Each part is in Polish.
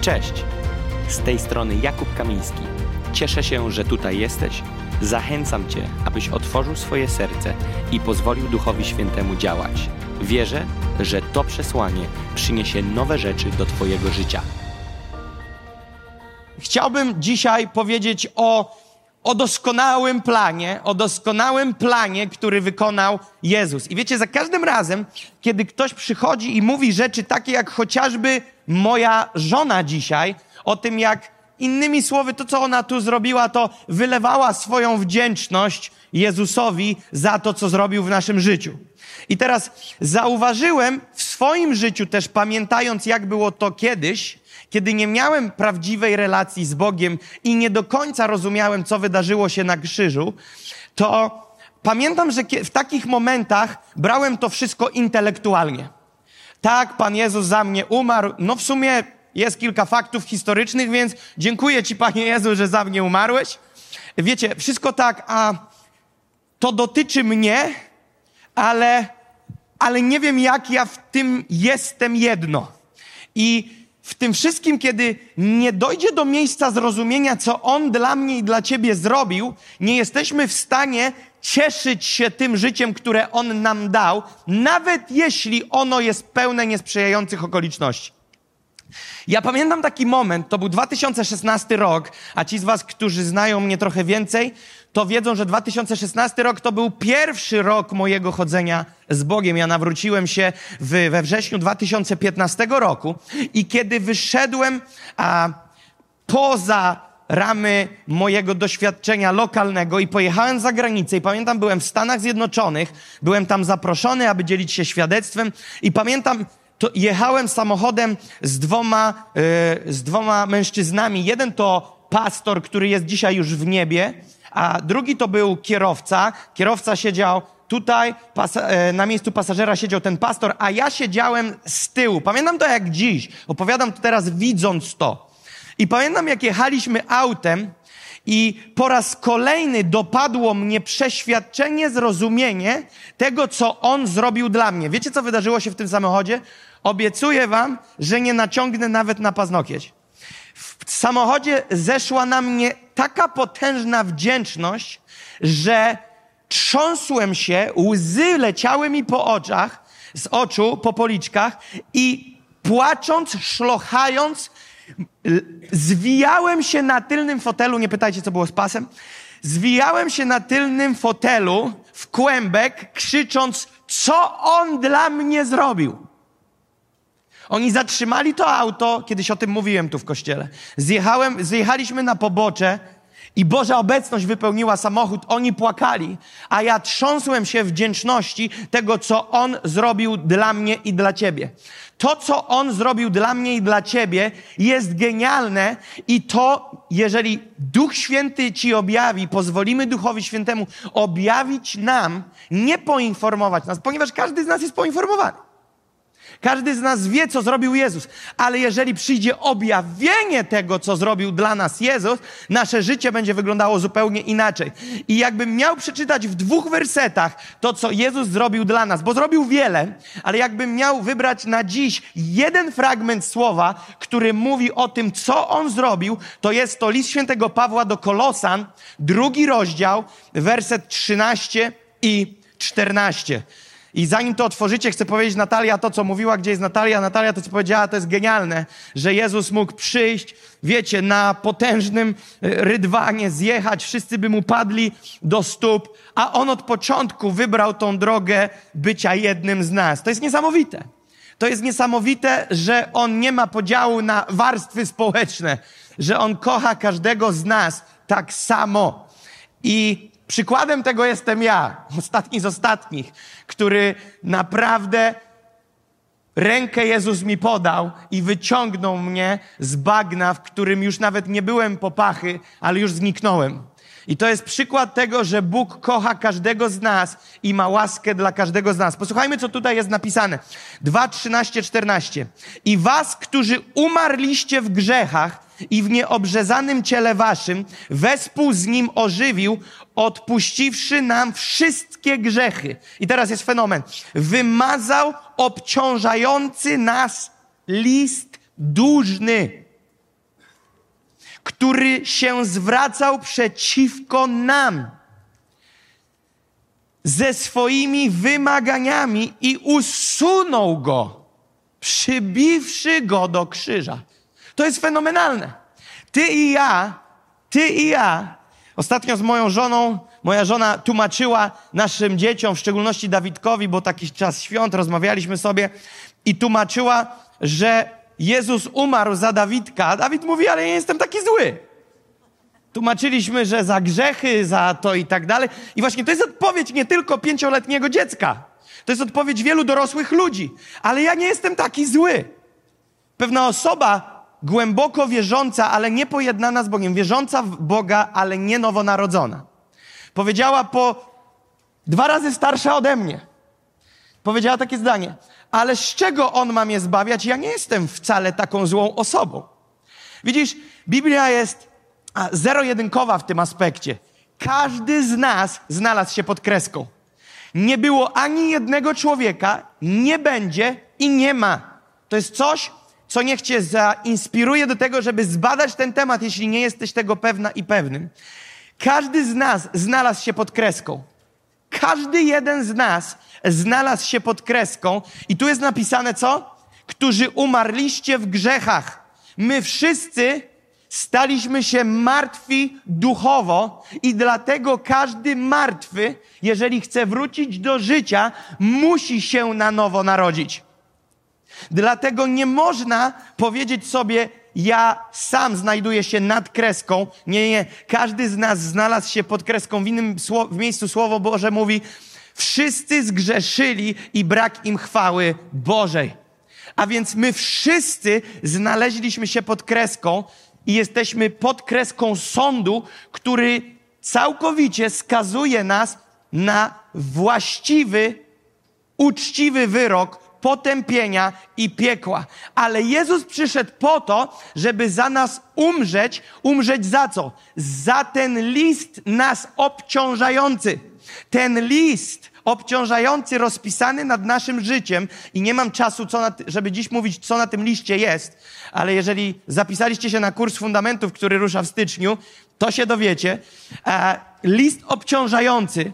Cześć! Z tej strony Jakub Kamiński. Cieszę się, że tutaj jesteś. Zachęcam Cię, abyś otworzył swoje serce i pozwolił Duchowi Świętemu działać. Wierzę, że to przesłanie przyniesie nowe rzeczy do Twojego życia. Chciałbym dzisiaj powiedzieć o, o doskonałym planie, o doskonałym planie, który wykonał Jezus. I wiecie, za każdym razem, kiedy ktoś przychodzi i mówi rzeczy takie jak chociażby moja żona dzisiaj, o tym jak innymi słowy to, co ona tu zrobiła, to wylewała swoją wdzięczność Jezusowi za to, co zrobił w naszym życiu. I teraz zauważyłem w swoim życiu też, pamiętając, jak było to kiedyś, kiedy nie miałem prawdziwej relacji z Bogiem i nie do końca rozumiałem, co wydarzyło się na krzyżu, to pamiętam, że w takich momentach brałem to wszystko intelektualnie. Tak, Pan Jezus za mnie umarł. No w sumie jest kilka faktów historycznych, więc dziękuję Ci, Panie Jezu, że za mnie umarłeś. Wiecie, wszystko tak, a to dotyczy mnie, ale, ale nie wiem, jak ja w tym jestem jedno. I w tym wszystkim, kiedy nie dojdzie do miejsca zrozumienia, co On dla mnie i dla Ciebie zrobił, nie jesteśmy w stanie cieszyć się tym życiem, które On nam dał, nawet jeśli ono jest pełne niesprzyjających okoliczności. Ja pamiętam taki moment, to był 2016 rok, a ci z Was, którzy znają mnie trochę więcej, to wiedzą, że 2016 rok to był pierwszy rok mojego chodzenia z Bogiem. Ja nawróciłem się w, we wrześniu 2015 roku i kiedy wyszedłem a, poza ramy mojego doświadczenia lokalnego i pojechałem za granicę i pamiętam, byłem w Stanach Zjednoczonych, byłem tam zaproszony, aby dzielić się świadectwem i pamiętam, to jechałem samochodem z dwoma, yy, z dwoma mężczyznami. Jeden to pastor, który jest dzisiaj już w niebie, a drugi to był kierowca. Kierowca siedział tutaj, e, na miejscu pasażera siedział ten pastor, a ja siedziałem z tyłu. Pamiętam to jak dziś. Opowiadam to teraz widząc to. I pamiętam jak jechaliśmy autem i po raz kolejny dopadło mnie przeświadczenie, zrozumienie tego, co on zrobił dla mnie. Wiecie, co wydarzyło się w tym samochodzie? Obiecuję wam, że nie naciągnę nawet na paznokieć. W samochodzie zeszła na mnie taka potężna wdzięczność, że trząsłem się, łzy leciały mi po oczach, z oczu, po policzkach i płacząc, szlochając, zwijałem się na tylnym fotelu, nie pytajcie, co było z pasem, zwijałem się na tylnym fotelu w kłębek, krzycząc, co on dla mnie zrobił. Oni zatrzymali to auto, kiedyś o tym mówiłem tu w kościele. Zjechałem, zjechaliśmy na pobocze i Boża obecność wypełniła samochód. Oni płakali, a ja trząsłem się wdzięczności tego, co On zrobił dla mnie i dla Ciebie. To, co On zrobił dla mnie i dla Ciebie, jest genialne i to, jeżeli Duch Święty Ci objawi, pozwolimy Duchowi Świętemu objawić nam, nie poinformować nas, ponieważ każdy z nas jest poinformowany. Każdy z nas wie, co zrobił Jezus, ale jeżeli przyjdzie objawienie tego, co zrobił dla nas Jezus, nasze życie będzie wyglądało zupełnie inaczej. I jakbym miał przeczytać w dwóch wersetach to, co Jezus zrobił dla nas, bo zrobił wiele, ale jakbym miał wybrać na dziś jeden fragment słowa, który mówi o tym, co on zrobił, to jest to list świętego Pawła do Kolosan, drugi rozdział, werset 13 i 14. I zanim to otworzycie, chcę powiedzieć Natalia to, co mówiła, gdzie jest Natalia. Natalia to, co powiedziała, to jest genialne, że Jezus mógł przyjść, wiecie, na potężnym e, rydwanie, zjechać, wszyscy by mu padli do stóp, a on od początku wybrał tą drogę bycia jednym z nas. To jest niesamowite. To jest niesamowite, że on nie ma podziału na warstwy społeczne, że on kocha każdego z nas tak samo. I Przykładem tego jestem ja, ostatni z ostatnich, który naprawdę rękę Jezus mi podał i wyciągnął mnie z bagna, w którym już nawet nie byłem po pachy, ale już zniknąłem. I to jest przykład tego, że Bóg kocha każdego z nas i ma łaskę dla każdego z nas. Posłuchajmy, co tutaj jest napisane. 2, 13, 14. I was, którzy umarliście w grzechach i w nieobrzezanym ciele waszym, wespół z nim ożywił, odpuściwszy nam wszystkie grzechy. I teraz jest fenomen. Wymazał obciążający nas list dłużny. który się zwracał przeciwko nam ze swoimi wymaganiami i usunął go, przybiwszy go do krzyża. To jest fenomenalne. Ty i ja, ty i ja, ostatnio z moją żoną, moja żona tłumaczyła naszym dzieciom, w szczególności Dawidkowi, bo taki czas świąt, rozmawialiśmy sobie i tłumaczyła, że Jezus umarł za Dawidka, Dawid mówi, ale ja jestem taki zły. Tłumaczyliśmy, że za grzechy, za to i tak dalej. I właśnie to jest odpowiedź nie tylko pięcioletniego dziecka. To jest odpowiedź wielu dorosłych ludzi. Ale ja nie jestem taki zły. Pewna osoba głęboko wierząca, ale nie pojednana z Bogiem, wierząca w Boga, ale nie nowonarodzona. Powiedziała po dwa razy starsza ode mnie. Powiedziała takie zdanie. Ale z czego on ma mnie zbawiać? Ja nie jestem wcale taką złą osobą. Widzisz, Biblia jest zero-jedynkowa w tym aspekcie. Każdy z nas znalazł się pod kreską. Nie było ani jednego człowieka, nie będzie i nie ma. To jest coś, co niech cię zainspiruje do tego, żeby zbadać ten temat, jeśli nie jesteś tego pewna i pewnym. Każdy z nas znalazł się pod kreską. Każdy jeden z nas znalazł się pod kreską. I tu jest napisane co? Którzy umarliście w grzechach. My wszyscy staliśmy się martwi duchowo i dlatego każdy martwy, jeżeli chce wrócić do życia, musi się na nowo narodzić. Dlatego nie można powiedzieć sobie, ja sam znajduję się nad kreską. Nie, nie. Każdy z nas znalazł się pod kreską. W innym w miejscu Słowo Boże mówi, wszyscy zgrzeszyli i brak im chwały Bożej. A więc my wszyscy znaleźliśmy się pod kreską i jesteśmy pod kreską sądu, który całkowicie skazuje nas na właściwy, uczciwy wyrok potępienia i piekła. Ale Jezus przyszedł po to, żeby za nas umrzeć. Umrzeć za co? Za ten list nas obciążający. Ten list obciążający, rozpisany nad naszym życiem i nie mam czasu, co żeby dziś mówić, co na tym liście jest, ale jeżeli zapisaliście się na kurs fundamentów, który rusza w styczniu, to się dowiecie. E, list obciążający,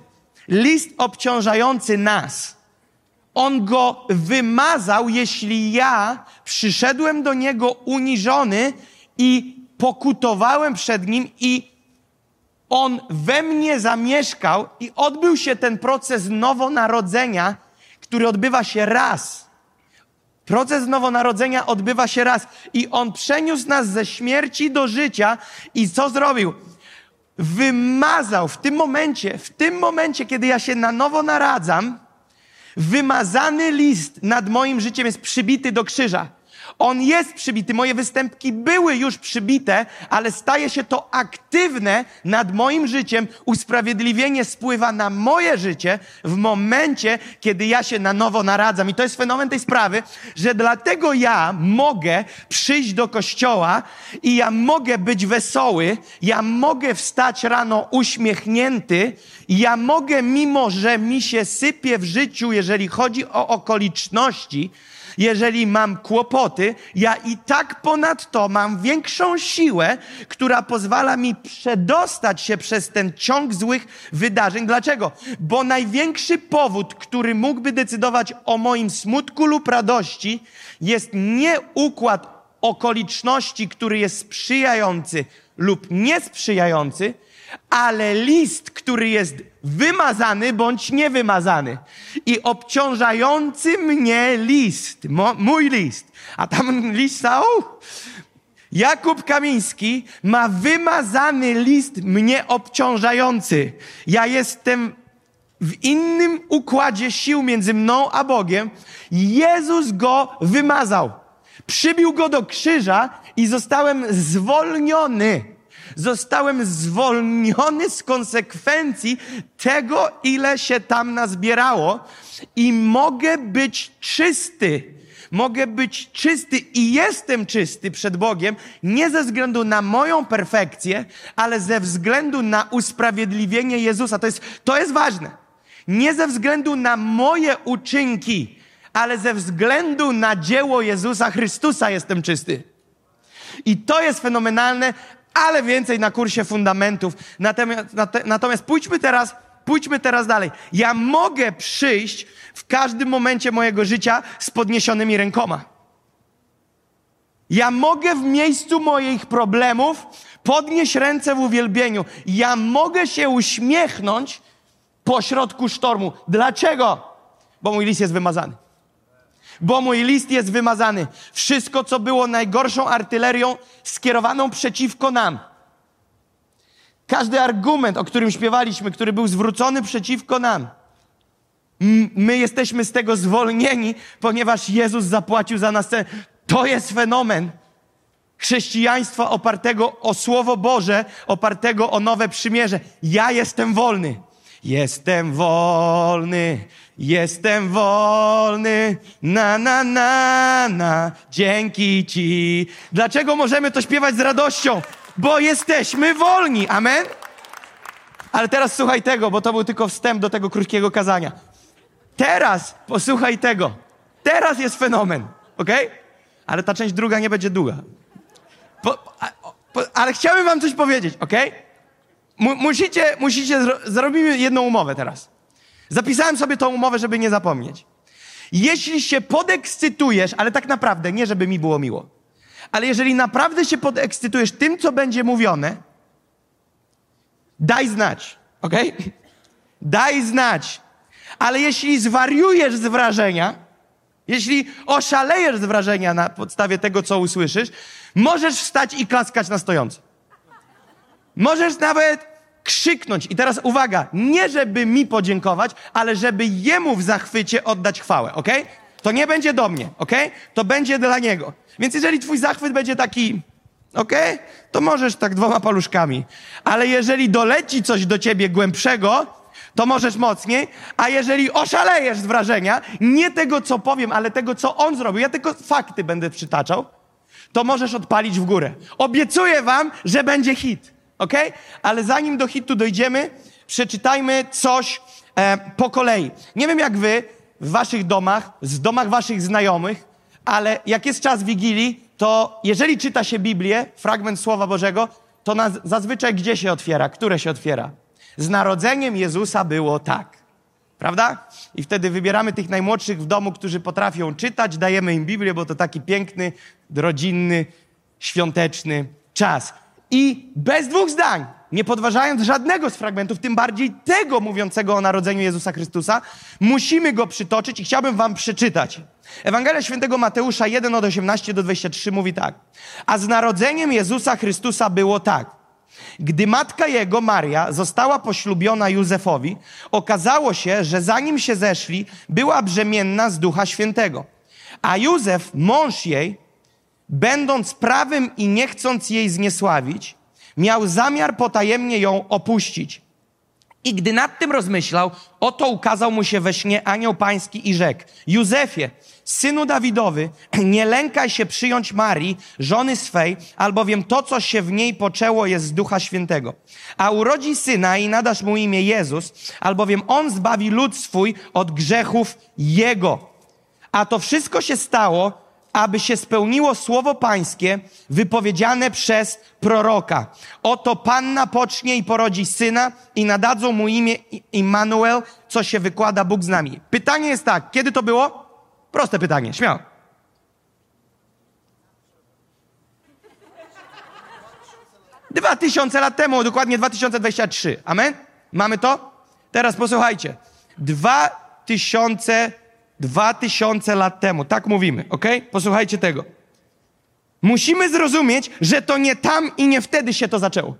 list obciążający nas, on go wymazał, jeśli ja przyszedłem do niego uniżony i pokutowałem przed nim i on we mnie zamieszkał i odbył się ten proces nowonarodzenia, który odbywa się raz. Proces nowonarodzenia odbywa się raz i on przeniósł nas ze śmierci do życia i co zrobił? Wymazał w tym momencie, w tym momencie, kiedy ja się na nowo naradzam, wymazany list nad moim życiem jest przybity do krzyża. On jest przybity, moje występki były już przybite, ale staje się to aktywne nad moim życiem. Usprawiedliwienie spływa na moje życie w momencie, kiedy ja się na nowo naradzam. I to jest fenomen tej sprawy, że dlatego ja mogę przyjść do kościoła i ja mogę być wesoły, ja mogę wstać rano uśmiechnięty, ja mogę, mimo że mi się sypie w życiu, jeżeli chodzi o okoliczności, jeżeli mam kłopoty, ja i tak ponadto mam większą siłę, która pozwala mi przedostać się przez ten ciąg złych wydarzeń. Dlaczego? Bo największy powód, który mógłby decydować o moim smutku lub radości, jest nie układ okoliczności, który jest sprzyjający lub niesprzyjający, ale list, który jest wymazany bądź niewymazany. I obciążający mnie list, mo, mój list, a tam lista, o, Jakub Kamiński ma wymazany list mnie obciążający. Ja jestem w innym układzie sił między mną a Bogiem. Jezus go wymazał. Przybił go do krzyża i zostałem zwolniony Zostałem zwolniony z konsekwencji tego, ile się tam nazbierało i mogę być czysty. Mogę być czysty i jestem czysty przed Bogiem nie ze względu na moją perfekcję, ale ze względu na usprawiedliwienie Jezusa. To jest, to jest ważne. Nie ze względu na moje uczynki, ale ze względu na dzieło Jezusa Chrystusa jestem czysty. I to jest fenomenalne, ale więcej na kursie fundamentów. Natomiast, natomiast pójdźmy teraz, pójdźmy teraz dalej. Ja mogę przyjść w każdym momencie mojego życia z podniesionymi rękoma. Ja mogę w miejscu moich problemów podnieść ręce w uwielbieniu. Ja mogę się uśmiechnąć pośrodku sztormu. Dlaczego? Bo mój list jest wymazany. Bo mój list jest wymazany. Wszystko, co było najgorszą artylerią skierowaną przeciwko nam. Każdy argument, o którym śpiewaliśmy, który był zwrócony przeciwko nam. My jesteśmy z tego zwolnieni, ponieważ Jezus zapłacił za nas cenę. To jest fenomen chrześcijaństwa opartego o Słowo Boże, opartego o nowe przymierze. Ja jestem wolny. Jestem wolny, jestem wolny, na, na, na, na, dzięki Ci. Dlaczego możemy to śpiewać z radością? Bo jesteśmy wolni, amen? Ale teraz słuchaj tego, bo to był tylko wstęp do tego krótkiego kazania. Teraz posłuchaj tego. Teraz jest fenomen, ok? Ale ta część druga nie będzie długa. Po, po, ale chciałbym wam coś powiedzieć, ok? Musicie, musicie, zro, zrobimy jedną umowę teraz. Zapisałem sobie tą umowę, żeby nie zapomnieć. Jeśli się podekscytujesz, ale tak naprawdę, nie żeby mi było miło, ale jeżeli naprawdę się podekscytujesz tym, co będzie mówione, daj znać, ok? Daj znać. Ale jeśli zwariujesz z wrażenia, jeśli oszalejesz z wrażenia na podstawie tego, co usłyszysz, możesz wstać i klaskać na stojąco. Możesz nawet krzyknąć. I teraz uwaga, nie żeby mi podziękować, ale żeby jemu w zachwycie oddać chwałę, ok? To nie będzie do mnie, ok? To będzie dla niego. Więc jeżeli twój zachwyt będzie taki, ok? To możesz tak dwoma paluszkami. Ale jeżeli doleci coś do ciebie głębszego, to możesz mocniej, a jeżeli oszalejesz z wrażenia, nie tego, co powiem, ale tego, co on zrobił, ja tylko fakty będę przytaczał, to możesz odpalić w górę. Obiecuję wam, że będzie hit, ok? Ale zanim do hitu dojdziemy, przeczytajmy coś e, po kolei. Nie wiem jak wy, w waszych domach, w domach waszych znajomych, ale jak jest czas Wigilii, to jeżeli czyta się Biblię, fragment Słowa Bożego, to na, zazwyczaj gdzie się otwiera? Które się otwiera? Z narodzeniem Jezusa było tak. Prawda? I wtedy wybieramy tych najmłodszych w domu, którzy potrafią czytać, dajemy im Biblię, bo to taki piękny, rodzinny, świąteczny czas. I bez dwóch zdań, nie podważając żadnego z fragmentów, tym bardziej tego mówiącego o narodzeniu Jezusa Chrystusa, musimy go przytoczyć i chciałbym wam przeczytać. Ewangelia Świętego Mateusza 1 od 18 do 23 mówi tak. A z narodzeniem Jezusa Chrystusa było tak. Gdy matka jego, Maria, została poślubiona Józefowi, okazało się, że zanim się zeszli, była brzemienna z Ducha Świętego. A Józef, mąż jej, będąc prawym i nie chcąc jej zniesławić, miał zamiar potajemnie ją opuścić. I gdy nad tym rozmyślał, oto ukazał mu się we śnie anioł pański i rzekł, Józefie, synu Dawidowy, nie lękaj się przyjąć Marii, żony swej, albowiem to, co się w niej poczęło, jest z Ducha Świętego. A urodzi syna i nadasz mu imię Jezus, albowiem on zbawi lud swój od grzechów jego. A to wszystko się stało, aby się spełniło słowo pańskie wypowiedziane przez proroka. Oto panna pocznie i porodzi syna i nadadzą mu imię Immanuel, co się wykłada Bóg z nami. Pytanie jest tak, kiedy to było? Proste pytanie, śmiało. Dwa tysiące lat temu, dokładnie 2023. Amen? Mamy to? Teraz posłuchajcie. Dwa tysiące Dwa tysiące lat temu, tak mówimy, ok? Posłuchajcie tego. Musimy zrozumieć, że to nie tam i nie wtedy się to zaczęło.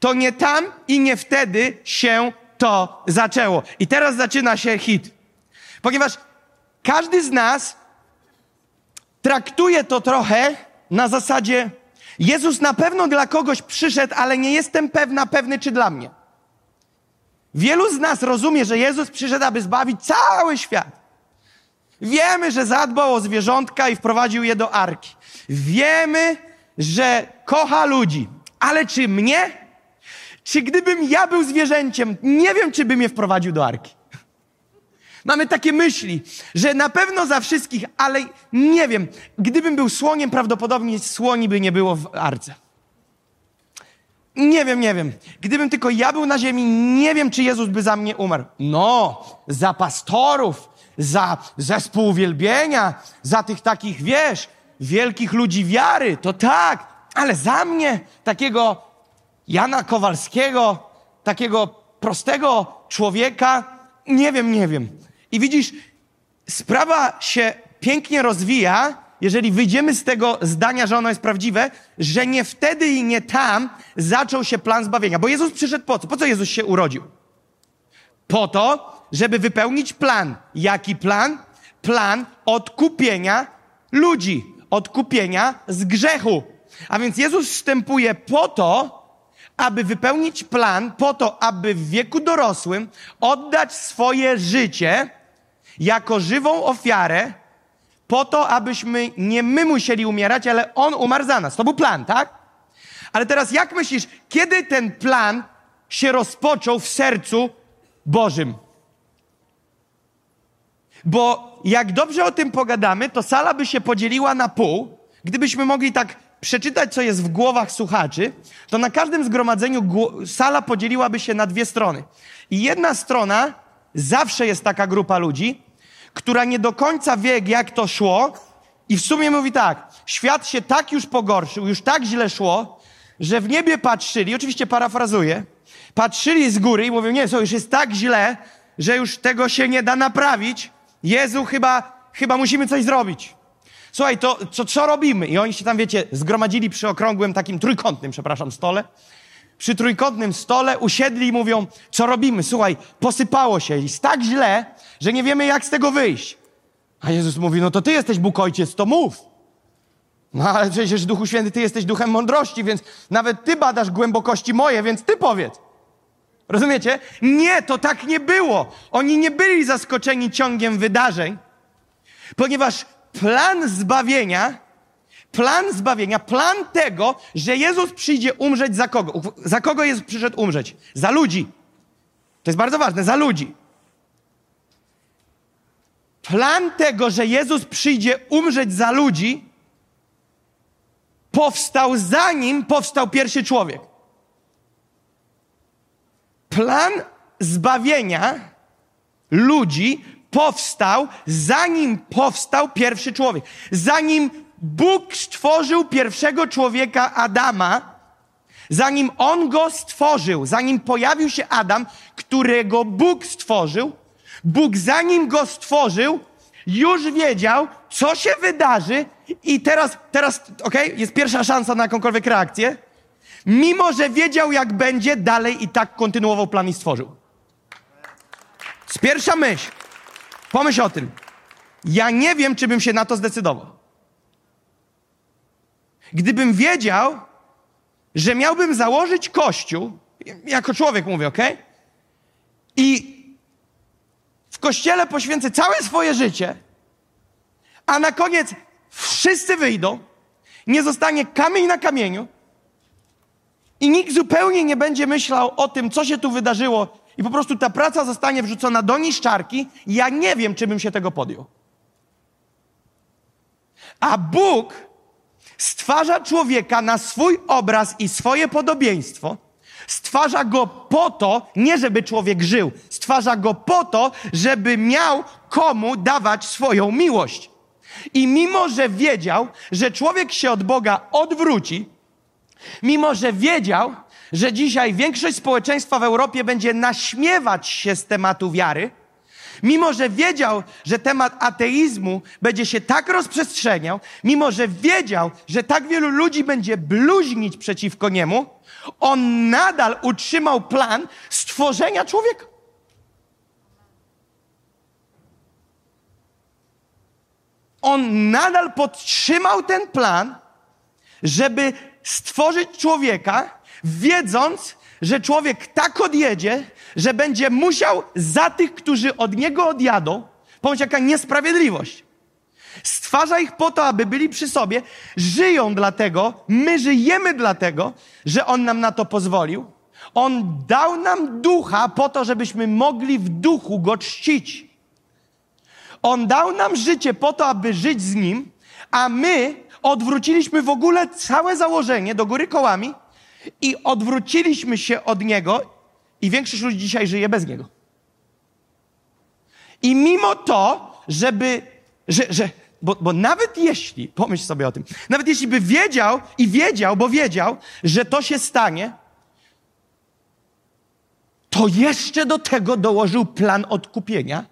To nie tam i nie wtedy się to zaczęło. I teraz zaczyna się hit. Ponieważ każdy z nas traktuje to trochę na zasadzie Jezus na pewno dla kogoś przyszedł, ale nie jestem pewna, pewny czy dla mnie. Wielu z nas rozumie, że Jezus przyszedł, aby zbawić cały świat. Wiemy, że zadbał o zwierzątka i wprowadził je do arki. Wiemy, że kocha ludzi. Ale czy mnie? Czy gdybym ja był zwierzęciem, nie wiem, czy by mnie wprowadził do arki. Mamy takie myśli, że na pewno za wszystkich, ale nie wiem, gdybym był słoniem, prawdopodobnie słoni by nie było w arce. Nie wiem, nie wiem. Gdybym tylko ja był na ziemi, nie wiem, czy Jezus by za mnie umarł. No, za pastorów, za zespół uwielbienia, za tych takich, wiesz, wielkich ludzi wiary, to tak, ale za mnie, takiego Jana Kowalskiego, takiego prostego człowieka, nie wiem, nie wiem. I widzisz, sprawa się pięknie rozwija, jeżeli wyjdziemy z tego zdania, że ono jest prawdziwe, że nie wtedy i nie tam zaczął się plan zbawienia. Bo Jezus przyszedł po co? Po co Jezus się urodził? Po to, żeby wypełnić plan. Jaki plan? Plan odkupienia ludzi, odkupienia z grzechu. A więc Jezus wstępuje po to, aby wypełnić plan, po to, aby w wieku dorosłym oddać swoje życie jako żywą ofiarę, po to, abyśmy nie my musieli umierać, ale On umarł za nas. To był plan, tak? Ale teraz jak myślisz, kiedy ten plan się rozpoczął w sercu Bożym? Bo jak dobrze o tym pogadamy, to sala by się podzieliła na pół. Gdybyśmy mogli tak przeczytać, co jest w głowach słuchaczy, to na każdym zgromadzeniu sala podzieliłaby się na dwie strony. I jedna strona, zawsze jest taka grupa ludzi, która nie do końca wie, jak to szło, i w sumie mówi tak: świat się tak już pogorszył, już tak źle szło, że w niebie patrzyli, oczywiście parafrazuję, patrzyli z góry i mówią: Nie, co już jest tak źle, że już tego się nie da naprawić. Jezu, chyba, chyba musimy coś zrobić. Słuchaj, to co, co robimy? I oni się tam, wiecie, zgromadzili przy okrągłym, takim trójkątnym, przepraszam, stole. Przy trójkątnym stole usiedli i mówią, co robimy? Słuchaj, posypało się, jest tak źle, że nie wiemy, jak z tego wyjść. A Jezus mówi, no to ty jesteś Bóg Ojciec, to mów. No ale przecież Duchu Święty, ty jesteś duchem mądrości, więc nawet ty badasz głębokości moje, więc ty powiedz. Rozumiecie? Nie, to tak nie było. Oni nie byli zaskoczeni ciągiem wydarzeń, ponieważ plan zbawienia, plan zbawienia, plan tego, że Jezus przyjdzie umrzeć za kogo? Za kogo Jezus przyszedł umrzeć? Za ludzi. To jest bardzo ważne, za ludzi. Plan tego, że Jezus przyjdzie umrzeć za ludzi, powstał zanim powstał pierwszy człowiek. Plan zbawienia ludzi powstał, zanim powstał pierwszy człowiek. Zanim Bóg stworzył pierwszego człowieka Adama, zanim on go stworzył, zanim pojawił się Adam, którego Bóg stworzył, Bóg zanim go stworzył, już wiedział, co się wydarzy i teraz, teraz, okej, okay, jest pierwsza szansa na jakąkolwiek reakcję. Mimo, że wiedział, jak będzie, dalej i tak kontynuował plan i stworzył. Z pierwsza myśl. Pomyśl o tym. Ja nie wiem, czy bym się na to zdecydował. Gdybym wiedział, że miałbym założyć kościół, jako człowiek mówię, ok? I w kościele poświęcę całe swoje życie, a na koniec wszyscy wyjdą, nie zostanie kamień na kamieniu i nikt zupełnie nie będzie myślał o tym, co się tu wydarzyło i po prostu ta praca zostanie wrzucona do niszczarki, ja nie wiem, czy bym się tego podjął. A Bóg stwarza człowieka na swój obraz i swoje podobieństwo. Stwarza go po to, nie żeby człowiek żył, stwarza go po to, żeby miał komu dawać swoją miłość. I mimo, że wiedział, że człowiek się od Boga odwróci, mimo, że wiedział, że dzisiaj większość społeczeństwa w Europie będzie naśmiewać się z tematu wiary, mimo że wiedział, że temat ateizmu będzie się tak rozprzestrzeniał, mimo że wiedział, że tak wielu ludzi będzie bluźnić przeciwko niemu, on nadal utrzymał plan stworzenia człowieka. On nadal podtrzymał ten plan, żeby stworzyć człowieka, wiedząc, że człowiek tak odjedzie, że będzie musiał za tych, którzy od niego odjadą, pomyśl jaka niesprawiedliwość. Stwarza ich po to, aby byli przy sobie, żyją dlatego, my żyjemy dlatego, że On nam na to pozwolił. On dał nam ducha po to, żebyśmy mogli w duchu go czcić. On dał nam życie po to, aby żyć z Nim, a my odwróciliśmy w ogóle całe założenie do góry kołami i odwróciliśmy się od Niego i większość ludzi dzisiaj żyje bez Niego. I mimo to, żeby, że, że bo, bo nawet jeśli, pomyśl sobie o tym, nawet jeśli by wiedział i wiedział, bo wiedział, że to się stanie, to jeszcze do tego dołożył plan odkupienia,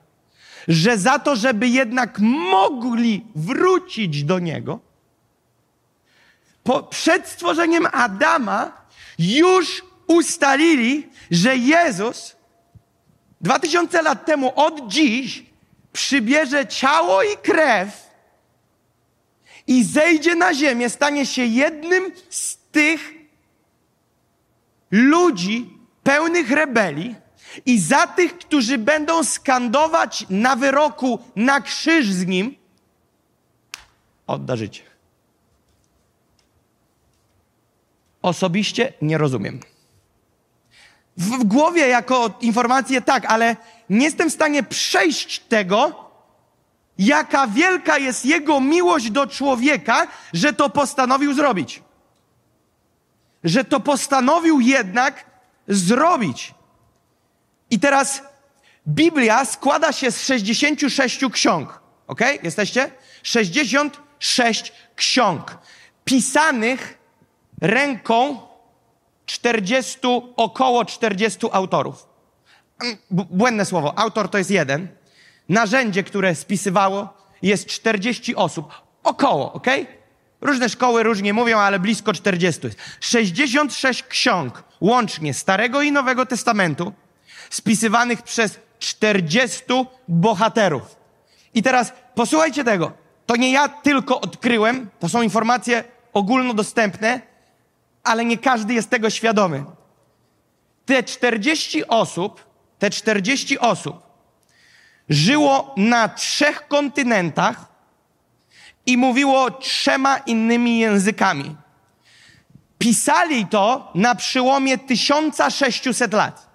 że za to, żeby jednak mogli wrócić do Niego, po, przed stworzeniem Adama już ustalili, że Jezus dwa tysiące lat temu od dziś przybierze ciało i krew i zejdzie na ziemię, stanie się jednym z tych ludzi pełnych rebelii i za tych, którzy będą skandować na wyroku na krzyż z nim, odda życie. Osobiście nie rozumiem. W głowie jako informację tak, ale nie jestem w stanie przejść tego, jaka wielka jest Jego miłość do człowieka, że to postanowił zrobić. Że to postanowił jednak zrobić. I teraz Biblia składa się z 66 ksiąg. Ok? Jesteście? 66 ksiąg. Pisanych ręką 40, około 40 autorów. Błędne słowo. Autor to jest jeden. Narzędzie, które spisywało, jest 40 osób. Około, ok? Różne szkoły różnie mówią, ale blisko 40 jest. 66 ksiąg, łącznie Starego i Nowego Testamentu, spisywanych przez 40 bohaterów. I teraz posłuchajcie tego. To nie ja tylko odkryłem, to są informacje ogólnodostępne, ale nie każdy jest tego świadomy. Te 40 osób, te 40 osób żyło na trzech kontynentach i mówiło trzema innymi językami. Pisali to na przełomie 1600 lat.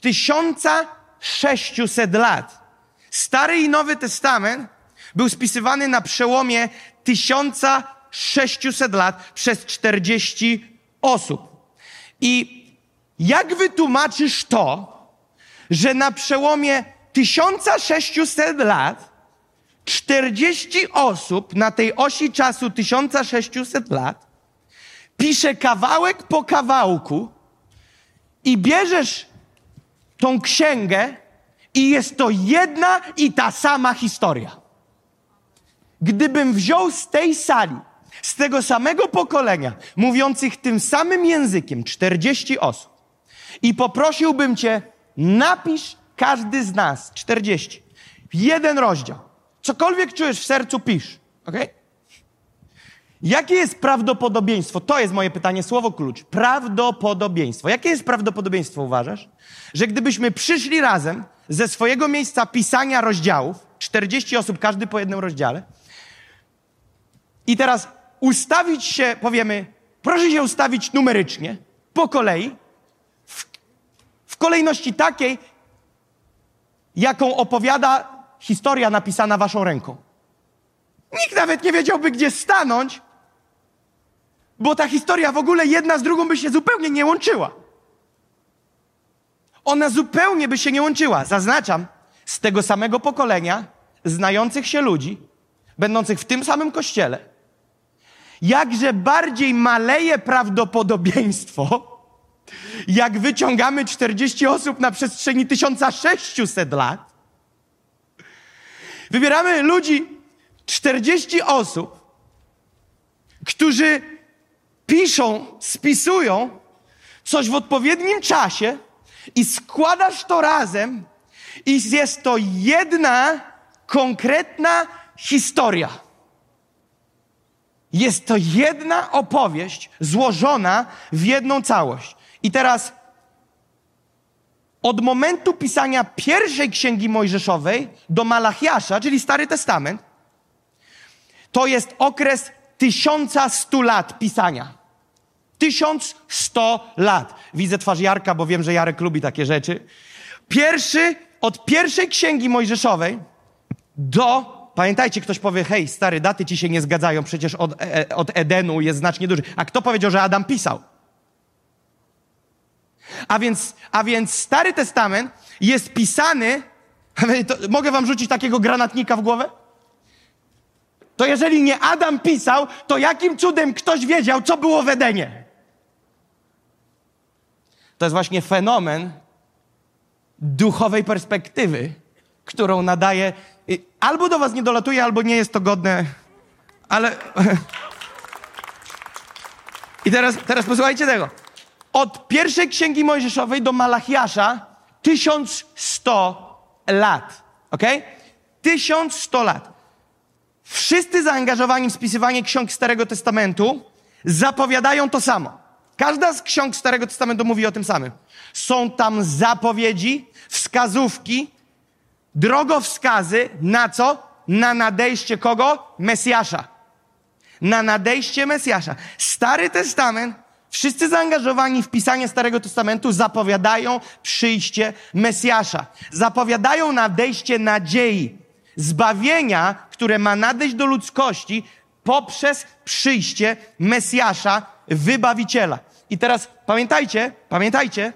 1600 lat. Stary i Nowy Testament był spisywany na przełomie 1600 lat przez 40 osób. I jak wytłumaczysz to, że na przełomie 1600 lat 40 osób na tej osi czasu 1600 lat pisze kawałek po kawałku i bierzesz tą księgę i jest to jedna i ta sama historia. Gdybym wziął z tej sali, z tego samego pokolenia, mówiących tym samym językiem 40 osób i poprosiłbym cię, napisz każdy z nas 40. Jeden rozdział. Cokolwiek czujesz w sercu, pisz. Ok? Jakie jest prawdopodobieństwo? To jest moje pytanie, słowo klucz. Prawdopodobieństwo. Jakie jest prawdopodobieństwo, uważasz? Że gdybyśmy przyszli razem ze swojego miejsca pisania rozdziałów, 40 osób, każdy po jednym rozdziale, i teraz ustawić się, powiemy, proszę się ustawić numerycznie, po kolei, w, w kolejności takiej, jaką opowiada historia napisana waszą ręką. Nikt nawet nie wiedziałby, gdzie stanąć, bo ta historia w ogóle jedna z drugą by się zupełnie nie łączyła. Ona zupełnie by się nie łączyła. Zaznaczam, z tego samego pokolenia, znających się ludzi, będących w tym samym kościele, jakże bardziej maleje prawdopodobieństwo, jak wyciągamy 40 osób na przestrzeni 1600 lat, Wybieramy ludzi, 40 osób, którzy piszą, spisują coś w odpowiednim czasie i składasz to razem i jest to jedna konkretna historia. Jest to jedna opowieść złożona w jedną całość. I teraz od momentu pisania pierwszej księgi Mojżeszowej do Malachiasza, czyli Stary Testament, to jest okres 1100 lat pisania. 1100 lat. Widzę twarz Jarka, bo wiem, że Jarek lubi takie rzeczy. Pierwszy od pierwszej księgi Mojżeszowej do. Pamiętajcie, ktoś powie, hej, stary, daty ci się nie zgadzają, przecież od, e, od Edenu jest znacznie duży. A kto powiedział, że Adam pisał? A więc, a więc Stary Testament jest pisany. Mogę wam rzucić takiego granatnika w głowę? To jeżeli nie Adam pisał, to jakim cudem ktoś wiedział, co było w Edenie? To jest właśnie fenomen duchowej perspektywy, którą nadaje. Albo do was nie dolatuje, albo nie jest to godne, ale. I teraz, teraz posłuchajcie tego. Od pierwszej księgi Mojżeszowej do Malachiasza 1100 lat. Ok? 1100 lat. Wszyscy zaangażowani w spisywanie ksiąg Starego Testamentu zapowiadają to samo. Każda z ksiąg Starego Testamentu mówi o tym samym. Są tam zapowiedzi, wskazówki, drogowskazy na co? Na nadejście kogo? Mesjasza. Na nadejście Mesjasza. Stary Testament, wszyscy zaangażowani w pisanie Starego Testamentu zapowiadają przyjście Mesjasza. Zapowiadają nadejście nadziei, zbawienia, które ma nadejść do ludzkości poprzez przyjście Mesjasza, Wybawiciela. I teraz pamiętajcie, pamiętajcie,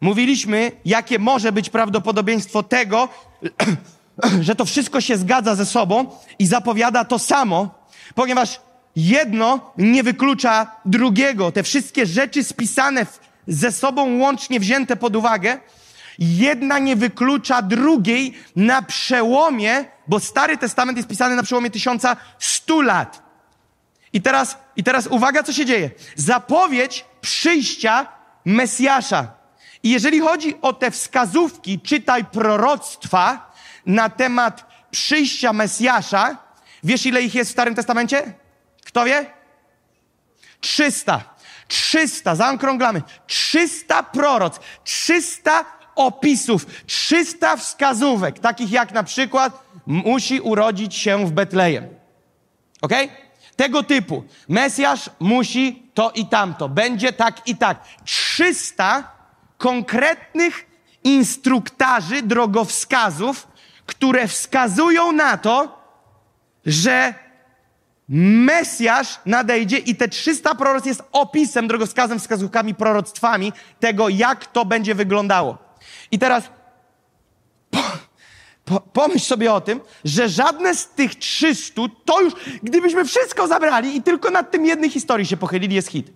mówiliśmy, jakie może być prawdopodobieństwo tego, że to wszystko się zgadza ze sobą i zapowiada to samo, ponieważ jedno nie wyklucza drugiego. Te wszystkie rzeczy spisane w, ze sobą łącznie wzięte pod uwagę, jedna nie wyklucza drugiej na przełomie, bo Stary Testament jest pisany na przełomie 1100 lat. I teraz, I teraz uwaga, co się dzieje. Zapowiedź przyjścia Mesjasza. I jeżeli chodzi o te wskazówki, czytaj proroctwa na temat przyjścia Mesjasza, wiesz ile ich jest w Starym Testamencie? Kto wie? 300. 300, zaokrąglamy. 300 proroc, 300 opisów, 300 wskazówek, takich jak na przykład musi urodzić się w Betlejem. Ok? Tego typu. Mesjasz musi to i tamto. Będzie tak i tak. 300 konkretnych instruktarzy, drogowskazów, które wskazują na to, że Mesjasz nadejdzie i te 300 proroc jest opisem, drogowskazem, wskazówkami, proroctwami tego, jak to będzie wyglądało. I teraz po, po, pomyśl sobie o tym, że żadne z tych 300 to już, gdybyśmy wszystko zabrali i tylko nad tym jednej historii się pochylili, jest hit.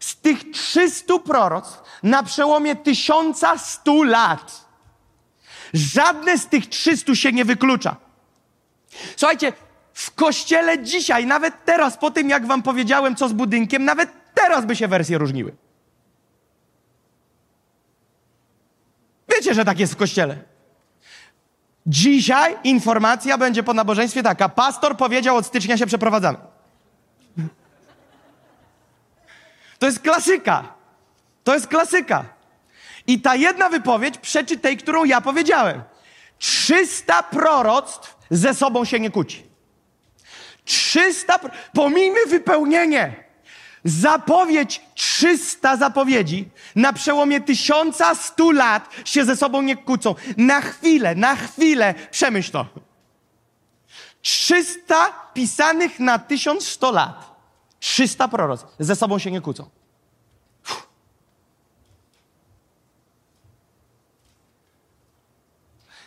Z tych 300 proroc na przełomie 1100 lat żadne z tych 300 się nie wyklucza. Słuchajcie, w kościele dzisiaj, nawet teraz, po tym jak wam powiedziałem, co z budynkiem, nawet teraz by się wersje różniły. Wiecie, że tak jest w kościele. Dzisiaj informacja będzie po nabożeństwie taka. Pastor powiedział, od stycznia się przeprowadzamy. To jest klasyka. To jest klasyka. I ta jedna wypowiedź przeczy tej, którą ja powiedziałem. 300 proroctw ze sobą się nie kłóci. 300, pomijmy wypełnienie. Zapowiedź 300 zapowiedzi na przełomie 1100 lat się ze sobą nie kłócą. Na chwilę, na chwilę przemyśl to. 300 pisanych na 1100 lat. 300 proroc ze sobą się nie kłócą.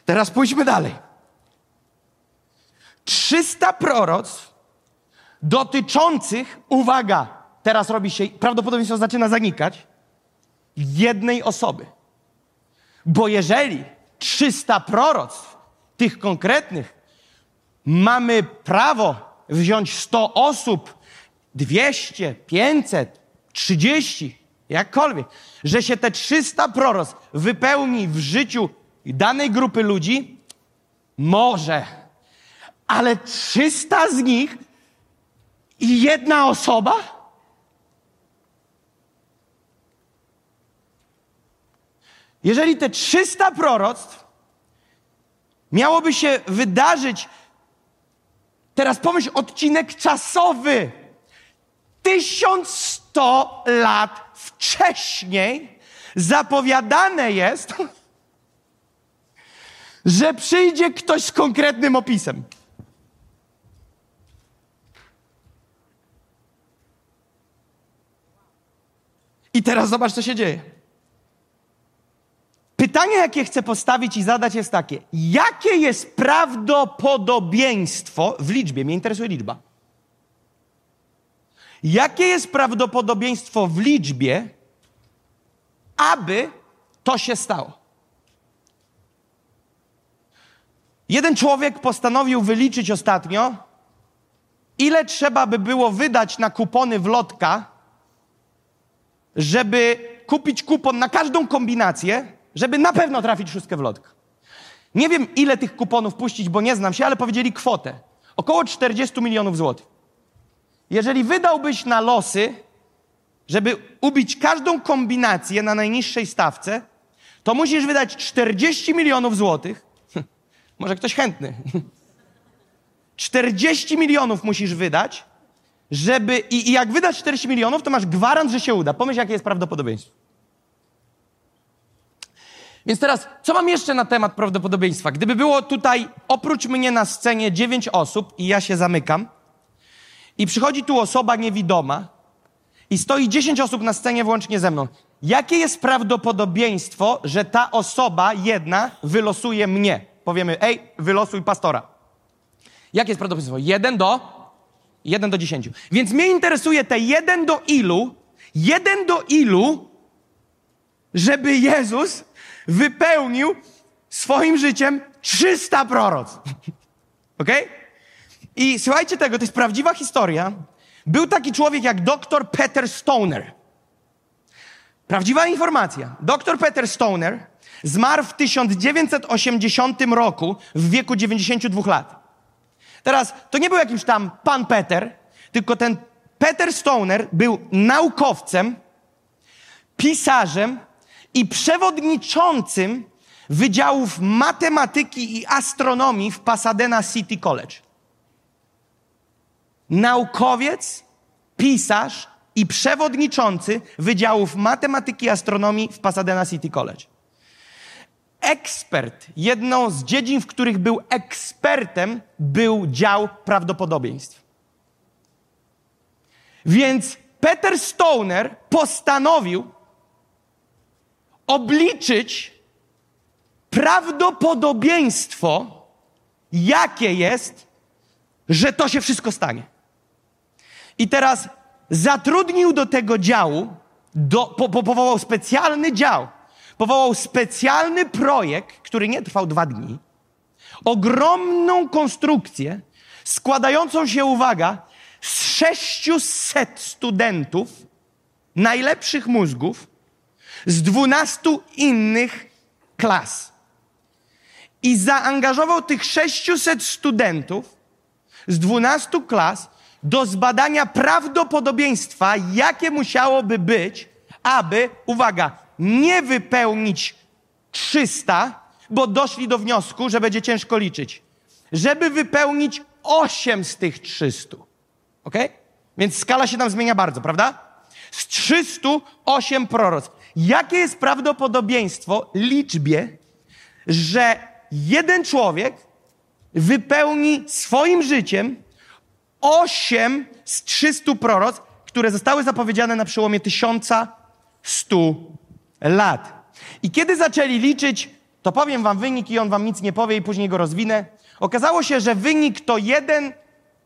Teraz pójdźmy dalej. 300 proroc dotyczących, uwaga, teraz robi się, prawdopodobieństwo zaczyna zanikać, jednej osoby. Bo jeżeli 300 proroctw, tych konkretnych, mamy prawo wziąć 100 osób, 200, 500, 30, jakkolwiek, że się te 300 proroctw wypełni w życiu danej grupy ludzi, może, ale 300 z nich i jedna osoba? Jeżeli te 300 proroctw miałoby się wydarzyć, teraz pomyśl, odcinek czasowy, 1100 lat wcześniej zapowiadane jest, że przyjdzie ktoś z konkretnym opisem. I teraz zobacz, co się dzieje. Pytanie, jakie chcę postawić i zadać, jest takie: jakie jest prawdopodobieństwo w liczbie? Mnie interesuje liczba. Jakie jest prawdopodobieństwo w liczbie, aby to się stało? Jeden człowiek postanowił wyliczyć ostatnio, ile trzeba by było wydać na kupony w lotka, żeby kupić kupon na każdą kombinację, żeby na pewno trafić szóstkę w lotka. Nie wiem, ile tych kuponów puścić, bo nie znam się, ale powiedzieli kwotę. Około 40 milionów złotych. Jeżeli wydałbyś na losy, żeby ubić każdą kombinację na najniższej stawce, to musisz wydać 40 milionów złotych. Może ktoś chętny. 40 milionów musisz wydać, żeby. I, I jak wydasz 40 milionów, to masz gwarant, że się uda. Pomyśl, jakie jest prawdopodobieństwo. Więc teraz, co mam jeszcze na temat prawdopodobieństwa? Gdyby było tutaj oprócz mnie na scenie 9 osób i ja się zamykam, i przychodzi tu osoba niewidoma i stoi 10 osób na scenie włącznie ze mną. Jakie jest prawdopodobieństwo, że ta osoba jedna wylosuje mnie? Powiemy, ej, wylosuj pastora. Jakie jest prawdopodobieństwo? Jeden do? Jeden do dziesięciu. Więc mnie interesuje te jeden do ilu, jeden do ilu, żeby Jezus wypełnił swoim życiem 300 proroc. Okej? Okay? I słuchajcie tego, to jest prawdziwa historia. Był taki człowiek jak dr Peter Stoner. Prawdziwa informacja. Dr Peter Stoner zmarł w 1980 roku w wieku 92 lat. Teraz, to nie był jakimś tam pan Peter, tylko ten Peter Stoner był naukowcem, pisarzem i przewodniczącym Wydziałów Matematyki i Astronomii w Pasadena City College naukowiec, pisarz i przewodniczący Wydziałów Matematyki i Astronomii w Pasadena City College. Ekspert, jedną z dziedzin, w których był ekspertem, był dział prawdopodobieństw. Więc Peter Stoner postanowił obliczyć prawdopodobieństwo, jakie jest, że to się wszystko stanie. I teraz zatrudnił do tego działu, do, po, po, powołał specjalny dział, powołał specjalny projekt, który nie trwał dwa dni, ogromną konstrukcję składającą się, uwaga, z 600 studentów, najlepszych mózgów, z 12 innych klas. I zaangażował tych 600 studentów z 12 klas do zbadania prawdopodobieństwa, jakie musiałoby być, aby, uwaga, nie wypełnić 300, bo doszli do wniosku, że będzie ciężko liczyć, żeby wypełnić 8 z tych 300. Ok? Więc skala się tam zmienia bardzo, prawda? Z 300 8 proroc. Jakie jest prawdopodobieństwo liczbie, że jeden człowiek wypełni swoim życiem osiem z 300 proroc, które zostały zapowiedziane na przełomie 1100 lat. I kiedy zaczęli liczyć, to powiem wam wynik i on wam nic nie powie i później go rozwinę. Okazało się, że wynik to 1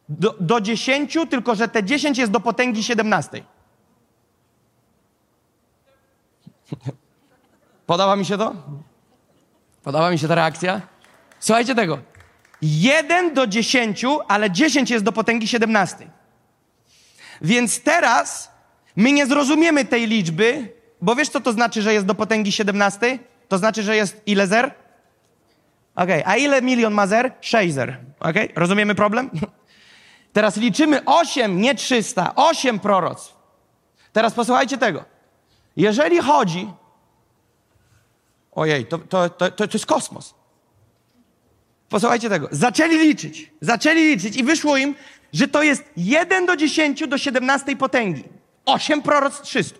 do, do 10, tylko że te 10 jest do potęgi 17. Podoba mi się to? Podoba mi się ta reakcja? Słuchajcie tego. 1 do 10, ale 10 jest do potęgi 17. Więc teraz my nie zrozumiemy tej liczby, bo wiesz, co to znaczy, że jest do potęgi 17? To znaczy, że jest ile zer? Okay. a ile milion ma zer? 6 zer. Okay? rozumiemy problem? Teraz liczymy 8, nie 300, 8 proroctw. Teraz posłuchajcie tego. Jeżeli chodzi. Ojej, to, to, to, to jest kosmos. Posłuchajcie tego. Zaczęli liczyć. Zaczęli liczyć i wyszło im, że to jest 1 do 10 do 17 potęgi. 8 proroc 300.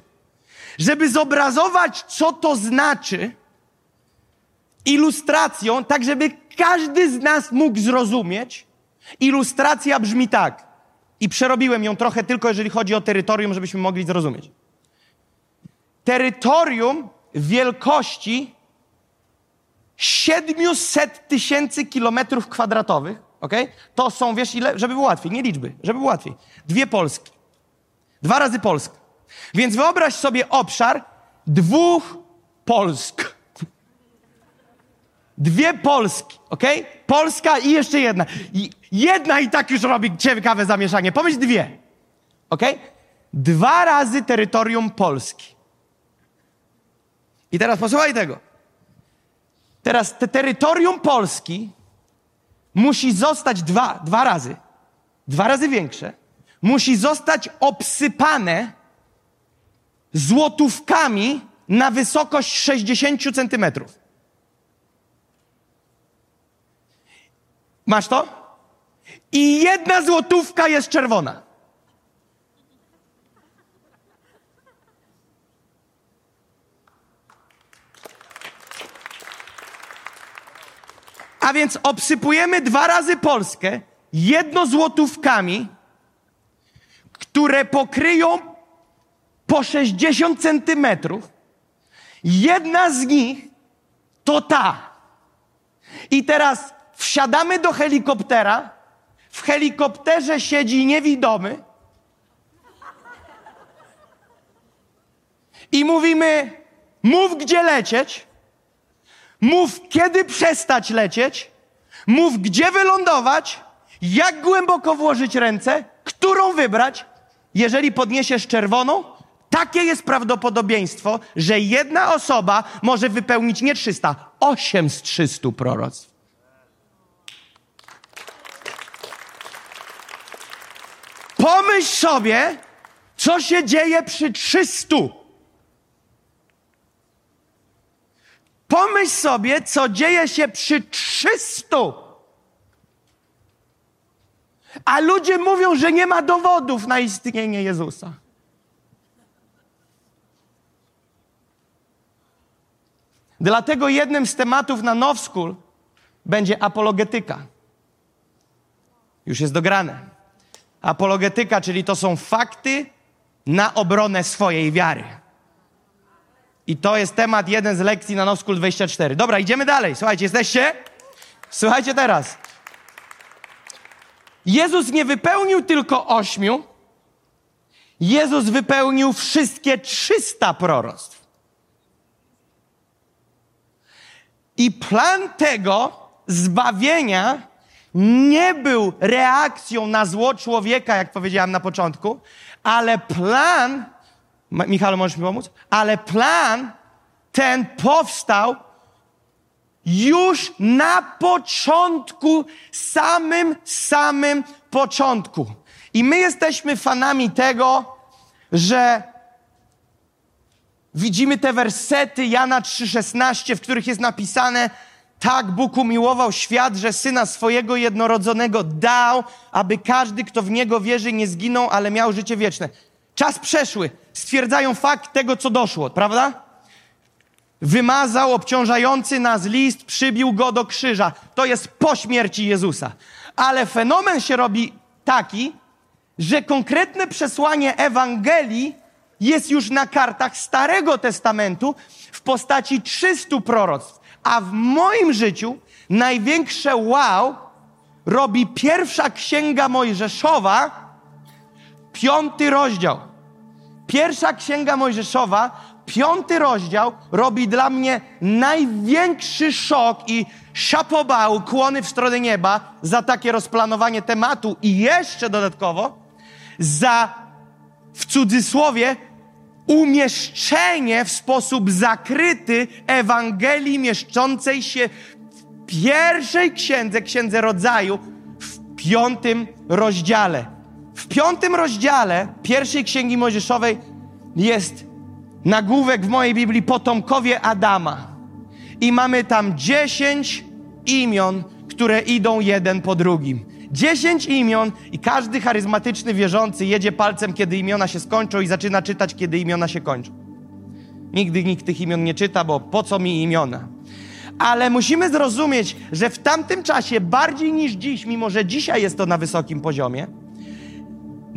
Żeby zobrazować, co to znaczy, ilustracją, tak żeby każdy z nas mógł zrozumieć. Ilustracja brzmi tak. I przerobiłem ją trochę tylko, jeżeli chodzi o terytorium, żebyśmy mogli zrozumieć. Terytorium wielkości 700 tysięcy kilometrów kwadratowych, ok? To są, wiesz ile? Żeby było łatwiej, nie liczby, żeby było łatwiej. Dwie Polski. Dwa razy Polska. Więc wyobraź sobie obszar dwóch Polsk. Dwie Polski, ok? Polska i jeszcze jedna. I jedna i tak już robi ciekawe zamieszanie. Pomyśl dwie, ok? Dwa razy terytorium Polski. I teraz posłuchaj tego. Teraz te terytorium Polski musi zostać dwa, dwa razy, dwa razy większe, musi zostać obsypane złotówkami na wysokość 60 centymetrów. Masz to? I jedna złotówka jest czerwona. A więc obsypujemy dwa razy Polskę jedno złotówkami, które pokryją po 60 centymetrów. Jedna z nich to ta. I teraz wsiadamy do helikoptera. W helikopterze siedzi niewidomy. I mówimy: mów, gdzie lecieć. Mów, kiedy przestać lecieć. Mów, gdzie wylądować. Jak głęboko włożyć ręce. Którą wybrać. Jeżeli podniesiesz czerwoną, takie jest prawdopodobieństwo, że jedna osoba może wypełnić nie 300, 8 z 300 proroctw. Pomyśl sobie, co się dzieje przy 300. Pomyśl sobie, co dzieje się przy 300. A ludzie mówią, że nie ma dowodów na istnienie Jezusa. Dlatego jednym z tematów na Now School będzie apologetyka. Już jest dograne. Apologetyka, czyli to są fakty na obronę swojej wiary. I to jest temat jeden z lekcji na Now School 24. Dobra, idziemy dalej. Słuchajcie, jesteście? Słuchajcie teraz. Jezus nie wypełnił tylko ośmiu, Jezus wypełnił wszystkie 300 proroctw. I plan tego zbawienia nie był reakcją na zło człowieka, jak powiedziałem na początku, ale plan, Michał, możesz mi pomóc? Ale plan ten powstał już na początku, samym, samym początku. I my jesteśmy fanami tego, że widzimy te wersety Jana 3,16, w których jest napisane, tak Bóg umiłował świat, że Syna swojego jednorodzonego dał, aby każdy, kto w Niego wierzy, nie zginął, ale miał życie wieczne. Czas przeszły. Stwierdzają fakt tego, co doszło, prawda? Wymazał obciążający nas list, przybił go do krzyża. To jest po śmierci Jezusa. Ale fenomen się robi taki, że konkretne przesłanie Ewangelii jest już na kartach Starego Testamentu w postaci 300 proroctw. A w moim życiu największe wow robi pierwsza księga Mojżeszowa, piąty rozdział. Pierwsza księga Mojżeszowa, piąty rozdział robi dla mnie największy szok i szapobał, kłony w stronę nieba za takie rozplanowanie tematu i jeszcze dodatkowo za w cudzysłowie umieszczenie w sposób zakryty Ewangelii mieszczącej się w pierwszej księdze, księdze rodzaju, w piątym rozdziale. W piątym rozdziale pierwszej księgi Mojżeszowej jest nagłówek w mojej Biblii potomkowie Adama. I mamy tam dziesięć imion, które idą jeden po drugim. Dziesięć imion i każdy charyzmatyczny wierzący jedzie palcem, kiedy imiona się skończą i zaczyna czytać, kiedy imiona się kończą. Nigdy nikt tych imion nie czyta, bo po co mi imiona? Ale musimy zrozumieć, że w tamtym czasie, bardziej niż dziś, mimo że dzisiaj jest to na wysokim poziomie,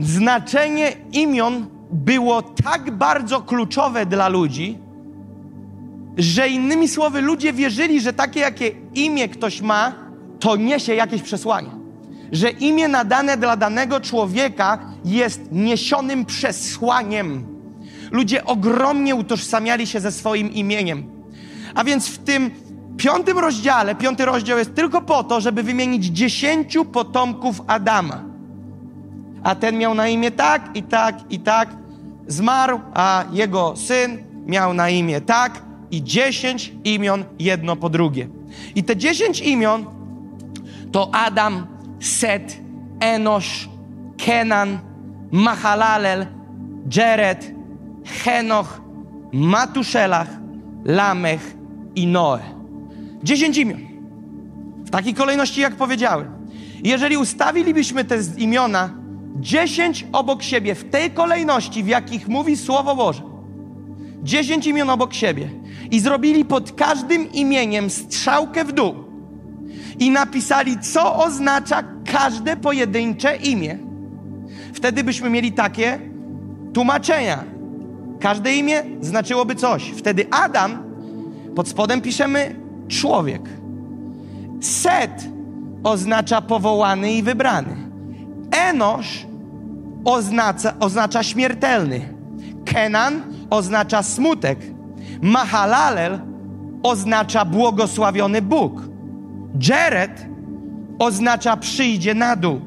znaczenie imion było tak bardzo kluczowe dla ludzi, że innymi słowy ludzie wierzyli, że takie jakie imię ktoś ma, to niesie jakieś przesłanie. Że imię nadane dla danego człowieka jest niesionym przesłaniem. Ludzie ogromnie utożsamiali się ze swoim imieniem. A więc w tym piątym rozdziale, piąty rozdział jest tylko po to, żeby wymienić dziesięciu potomków Adama. A ten miał na imię tak i tak i tak. Zmarł, a jego syn miał na imię tak i dziesięć imion jedno po drugie. I te dziesięć imion to Adam, Set, Enosz, Kenan, Mahalalel, Jared, Henoch, Matuszelach, Lamech i Noe. Dziesięć imion. W takiej kolejności, jak powiedziałem. Jeżeli ustawilibyśmy te imiona dziesięć obok siebie, w tej kolejności, w jakich mówi Słowo Boże, dziesięć imion obok siebie i zrobili pod każdym imieniem strzałkę w dół i napisali, co oznacza każde pojedyncze imię, wtedy byśmy mieli takie tłumaczenia. Każde imię znaczyłoby coś. Wtedy Adam, pod spodem piszemy człowiek. Set oznacza powołany i wybrany. Enosz oznacza, oznacza śmiertelny. Kenan oznacza smutek. Mahalalel oznacza błogosławiony Bóg. Jared oznacza przyjdzie na dół.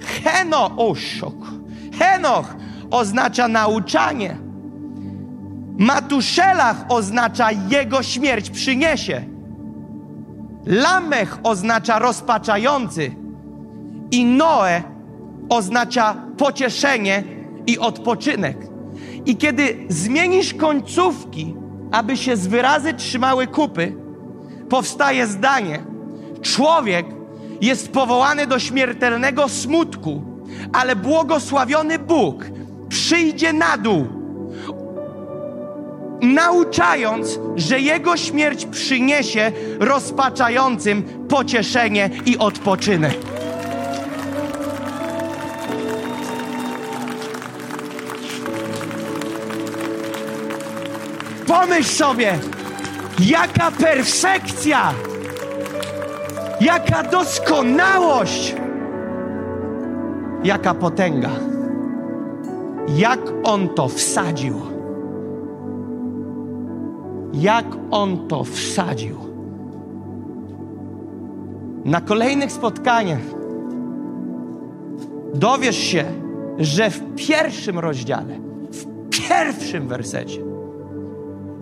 Heno, oszok. Henoch oznacza nauczanie. Matuszelach oznacza jego śmierć przyniesie. Lamech oznacza rozpaczający. I Noe oznacza pocieszenie i odpoczynek. I kiedy zmienisz końcówki, aby się z wyrazy trzymały kupy, powstaje zdanie: Człowiek jest powołany do śmiertelnego smutku, ale błogosławiony Bóg przyjdzie na dół, nauczając, że Jego śmierć przyniesie rozpaczającym pocieszenie i odpoczynek. Pomyśl sobie, jaka perfekcja, jaka doskonałość, jaka potęga. Jak on to wsadził. Jak on to wsadził. Na kolejnych spotkaniach dowiesz się, że w pierwszym rozdziale, w pierwszym wersecie,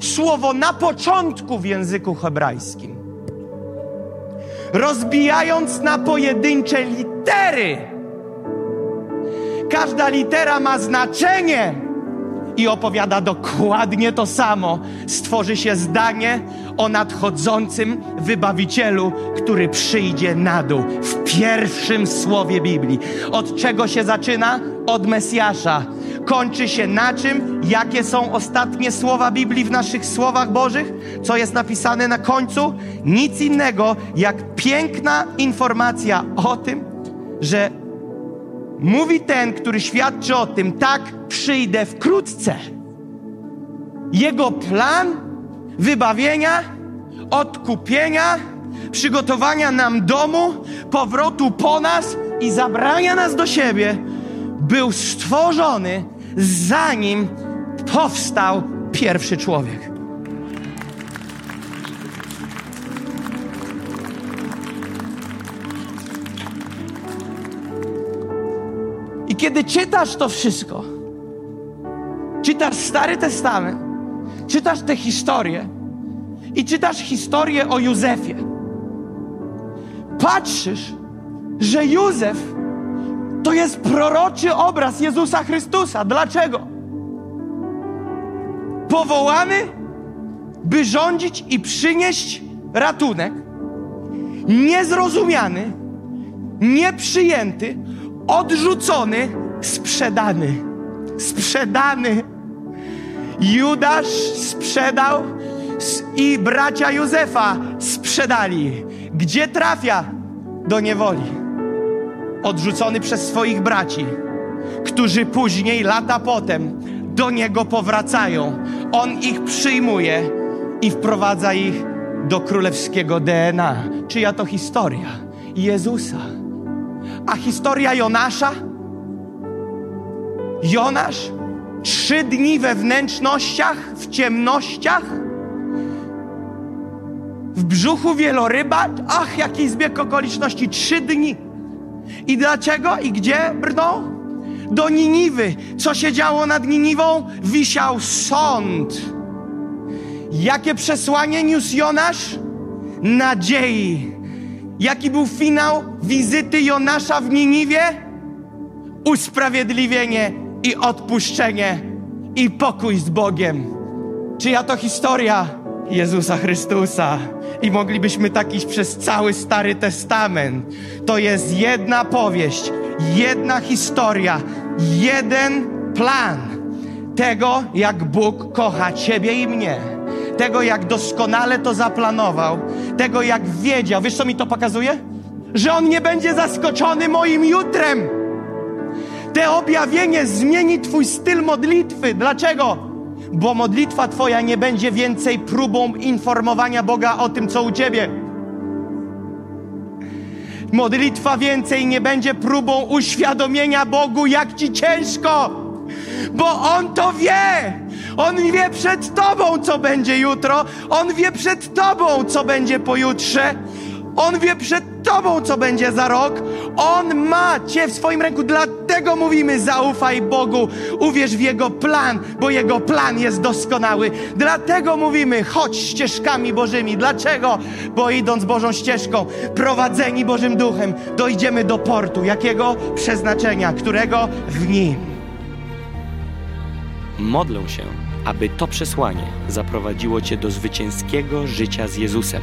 słowo na początku w języku hebrajskim. Rozbijając na pojedyncze litery. Każda litera ma znaczenie i opowiada dokładnie to samo. Stworzy się zdanie o nadchodzącym wybawicielu, który przyjdzie na dół w pierwszym słowie Biblii. Od czego się zaczyna? Od Mesjasza kończy się na czym? Jakie są ostatnie słowa Biblii w naszych słowach Bożych? Co jest napisane na końcu? Nic innego jak piękna informacja o tym, że mówi ten, który świadczy o tym, tak, przyjdę wkrótce. Jego plan wybawienia, odkupienia, przygotowania nam domu, powrotu po nas i zabrania nas do siebie był stworzony zanim powstał pierwszy człowiek. I kiedy czytasz to wszystko, czytasz Stary Testament, czytasz te historie i czytasz historię o Józefie, patrzysz, że Józef to jest proroczy obraz Jezusa Chrystusa. Dlaczego? Powołany, by rządzić i przynieść ratunek, niezrozumiany, nieprzyjęty, odrzucony, sprzedany. Sprzedany. Judasz sprzedał i bracia Józefa sprzedali. Gdzie trafia? Do niewoli. Odrzucony przez swoich braci, którzy później, lata potem, do niego powracają. On ich przyjmuje i wprowadza ich do królewskiego DNA. Czyja to historia? Jezusa. A historia Jonasza? Jonasz trzy dni we wnętrznościach, w ciemnościach, w brzuchu wieloryba. Ach, jaki zbieg okoliczności. Trzy dni. I dlaczego? I gdzie brnął? Do Niniwy. Co się działo nad Niniwą? Wisiał sąd. Jakie przesłanie niósł Jonasz? Nadziei. Jaki był finał wizyty Jonasza w Niniwie? Usprawiedliwienie i odpuszczenie i pokój z Bogiem. Czyja to historia? Jezusa Chrystusa. I moglibyśmy tak iść przez cały Stary Testament. To jest jedna powieść, jedna historia, jeden plan tego, jak Bóg kocha Ciebie i mnie. Tego, jak doskonale to zaplanował, tego, jak wiedział. Wiesz, co mi to pokazuje? Że On nie będzie zaskoczony moim jutrem. Te objawienie zmieni Twój styl modlitwy. Dlaczego? Bo modlitwa Twoja nie będzie więcej próbą informowania Boga o tym, co u Ciebie. Modlitwa więcej nie będzie próbą uświadomienia Bogu, jak Ci ciężko, bo On to wie. On wie przed Tobą, co będzie jutro. On wie przed Tobą, co będzie pojutrze. On wie przed Tobą, co będzie za rok. On ma Cię w swoim ręku. Dlatego mówimy: zaufaj Bogu, uwierz w Jego plan, bo Jego plan jest doskonały. Dlatego mówimy: chodź ścieżkami Bożymi. Dlaczego? Bo idąc Bożą ścieżką, prowadzeni Bożym Duchem, dojdziemy do portu. Jakiego przeznaczenia? Którego w nim. Modlę się, aby to przesłanie zaprowadziło Cię do zwycięskiego życia z Jezusem.